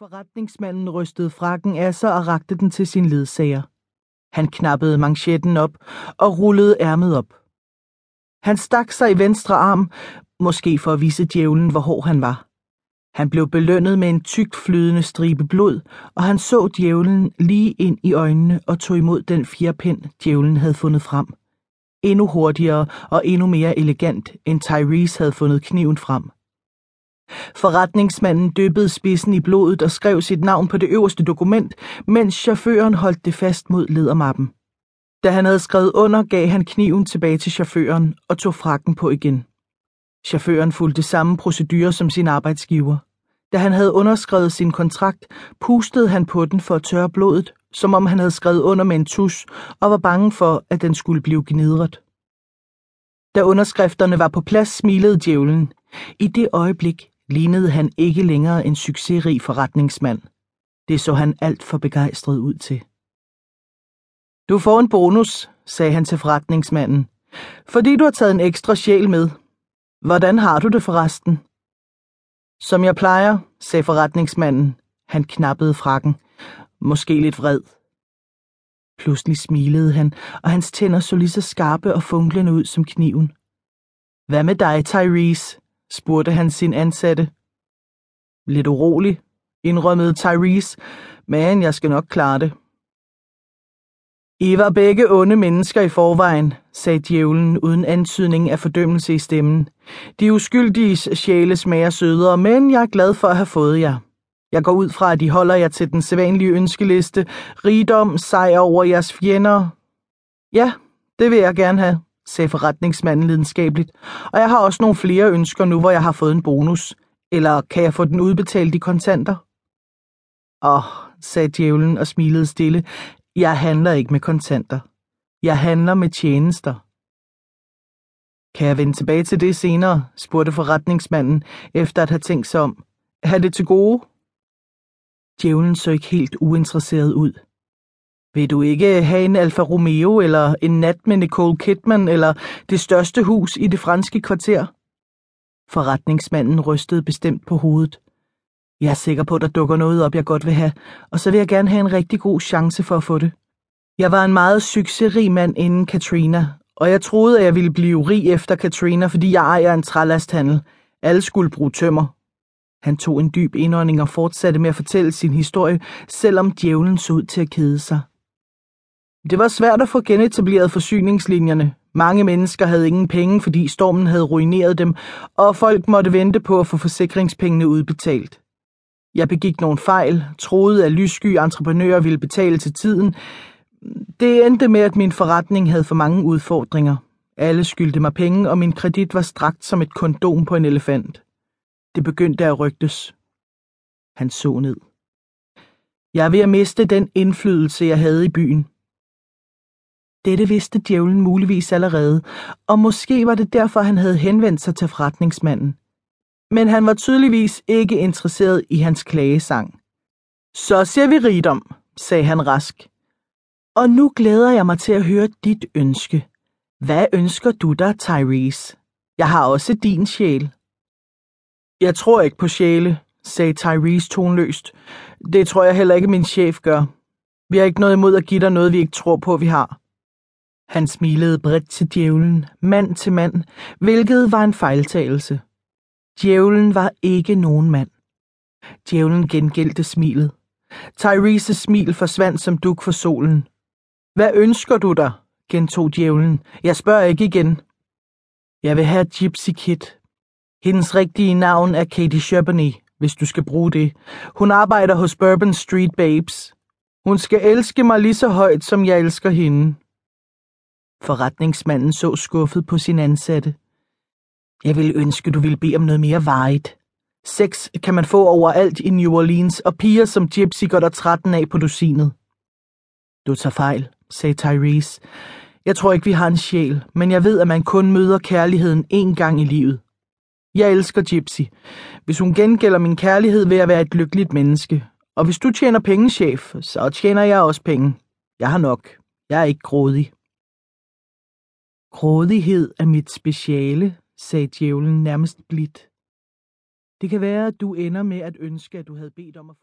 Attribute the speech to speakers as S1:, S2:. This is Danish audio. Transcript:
S1: Forretningsmanden rystede frakken af sig og rakte den til sin ledsager. Han knappede manchetten op og rullede ærmet op. Han stak sig i venstre arm, måske for at vise djævlen, hvor hård han var. Han blev belønnet med en tykt flydende stribe blod, og han så djævlen lige ind i øjnene og tog imod den fjerpind, djævlen havde fundet frem. Endnu hurtigere og endnu mere elegant, end Tyrese havde fundet kniven frem. Forretningsmanden dyppede spidsen i blodet og skrev sit navn på det øverste dokument, mens chaufføren holdt det fast mod ledermappen. Da han havde skrevet under, gav han kniven tilbage til chaufføren og tog frakken på igen. Chaufføren fulgte samme procedure som sin arbejdsgiver. Da han havde underskrevet sin kontrakt, pustede han på den for at tørre blodet, som om han havde skrevet under med en tus og var bange for, at den skulle blive gnidret. Da underskrifterne var på plads, smilede djævlen. I det øjeblik lignede han ikke længere en succesrig forretningsmand. Det så han alt for begejstret ud til. Du får en bonus, sagde han til forretningsmanden, fordi du har taget en ekstra sjæl med. Hvordan har du det forresten? Som jeg plejer, sagde forretningsmanden. Han knappede frakken. Måske lidt vred. Pludselig smilede han, og hans tænder så lige så skarpe og funklende ud som kniven. Hvad med dig, Tyrese? Spurgte han sin ansatte. Lidt urolig, indrømmede Tyrese, men jeg skal nok klare det. I var begge onde mennesker i forvejen, sagde djævlen uden antydning af fordømmelse i stemmen. De uskyldige sjæle smager sødere, men jeg er glad for at have fået jer. Jeg går ud fra, at de holder jer til den sædvanlige ønskeliste. Rigdom, sejr over jeres fjender. Ja, det vil jeg gerne have, sagde forretningsmanden lidenskabeligt. Og jeg har også nogle flere ønsker nu, hvor jeg har fået en bonus. Eller kan jeg få den udbetalt i kontanter? Åh, oh, sagde djævlen og smilede stille. Jeg handler ikke med kontanter. Jeg handler med tjenester. Kan jeg vende tilbage til det senere? spurgte forretningsmanden, efter at have tænkt sig om. Er det til gode? Djævlen så ikke helt uinteresseret ud. Vil du ikke have en Alfa Romeo, eller en nat med Nicole Kidman, eller det største hus i det franske kvarter? Forretningsmanden rystede bestemt på hovedet. Jeg er sikker på, at der dukker noget op, jeg godt vil have, og så vil jeg gerne have en rigtig god chance for at få det. Jeg var en meget succesrig mand inden Katrina, og jeg troede, at jeg ville blive rig efter Katrina, fordi jeg ejer en trælasthandel. Alle skulle bruge tømmer. Han tog en dyb indånding og fortsatte med at fortælle sin historie, selvom djævlen så ud til at kede sig. Det var svært at få genetableret forsyningslinjerne. Mange mennesker havde ingen penge, fordi stormen havde ruineret dem, og folk måtte vente på at få forsikringspengene udbetalt. Jeg begik nogle fejl, troede, at lyssky entreprenører ville betale til tiden. Det endte med, at min forretning havde for mange udfordringer. Alle skyldte mig penge, og min kredit var strakt som et kondom på en elefant. Det begyndte at rygtes. Han så ned. Jeg er ved at miste den indflydelse, jeg havde i byen. Dette vidste djævlen muligvis allerede, og måske var det derfor, han havde henvendt sig til forretningsmanden. Men han var tydeligvis ikke interesseret i hans klagesang. Så ser vi rigdom, sagde han rask. Og nu glæder jeg mig til at høre dit ønske. Hvad ønsker du dig, Tyrese? Jeg har også din sjæl. Jeg tror ikke på sjæle, sagde Tyrese tonløst. Det tror jeg heller ikke, min chef gør. Vi har ikke noget imod at give dig noget, vi ikke tror på, vi har. Han smilede bredt til djævlen, mand til mand, hvilket var en fejltagelse. Djævlen var ikke nogen mand. Djævlen gengældte smilet. Tyreses smil forsvandt som duk for solen. Hvad ønsker du dig? gentog djævlen. Jeg spørger ikke igen. Jeg vil have Gypsy Kid. Hendes rigtige navn er Katie Sherburny, hvis du skal bruge det. Hun arbejder hos Bourbon Street Babes. Hun skal elske mig lige så højt, som jeg elsker hende. Forretningsmanden så skuffet på sin ansatte. Jeg ville ønske, du ville bede om noget mere varigt. Sex kan man få overalt i New Orleans, og piger som Gypsy går der 13 af på dusinet. Du tager fejl, sagde Tyrese. Jeg tror ikke, vi har en sjæl, men jeg ved, at man kun møder kærligheden én gang i livet. Jeg elsker Gypsy. Hvis hun gengælder min kærlighed, vil jeg være et lykkeligt menneske. Og hvis du tjener penge, chef, så tjener jeg også penge. Jeg har nok. Jeg er ikke grådig. Grådighed er mit speciale, sagde djævlen nærmest blidt. Det kan være, at du ender med at ønske, at du havde bedt om at få